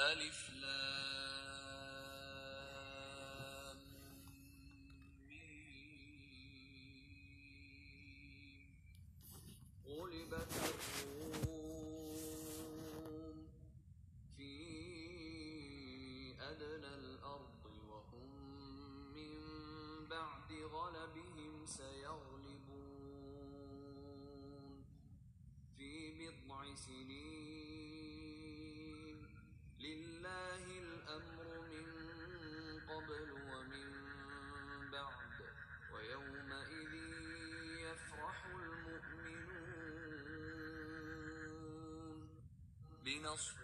ألف لام غلبت الروم في أدنى الأرض وهم من بعد غلبهم سيغلبون. في بضع سنين renal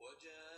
وجاء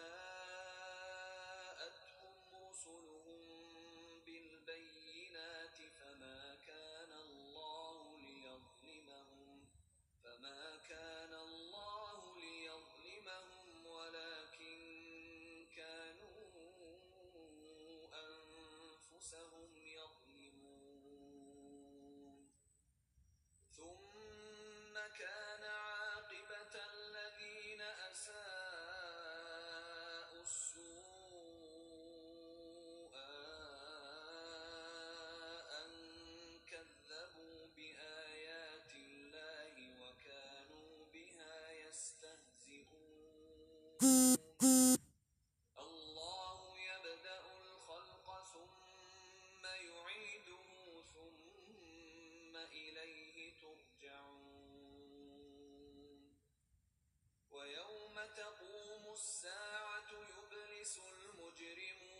تقوم الساعة يبلس المجرمون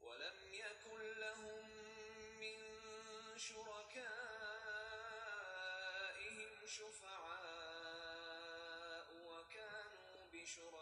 ولم يكن لهم من شركائهم شفعاء وكانوا بشركاء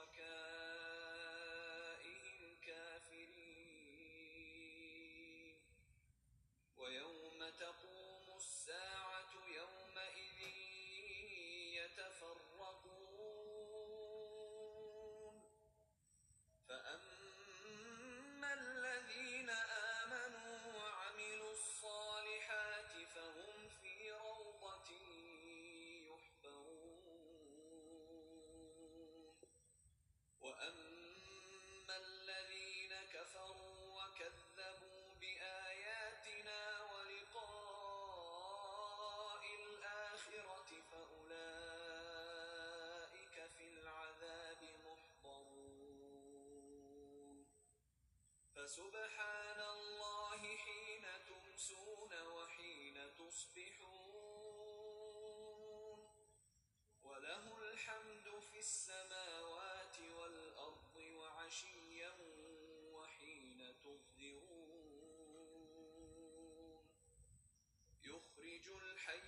فسبحان الله حين تمسون وحين تصبحون وله الحمد في السماوات والأرض وعشيا وحين تظهرون يخرج الحي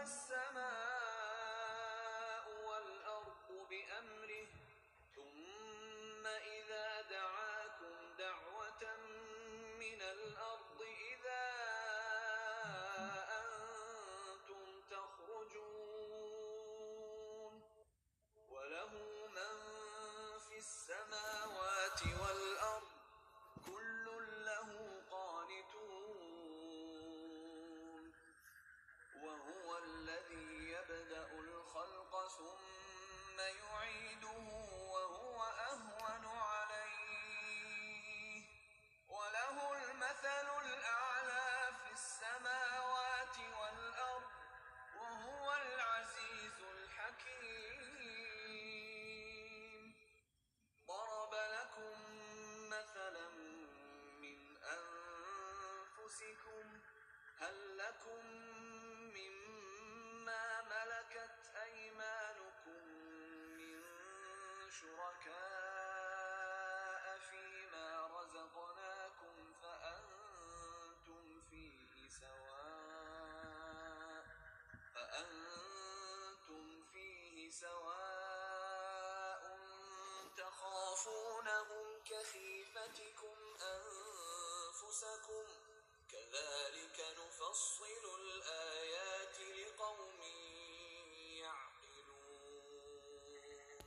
السماء سواء تخافونهم كخيفتكم أنفسكم. كذلك نفصل الآيات لقوم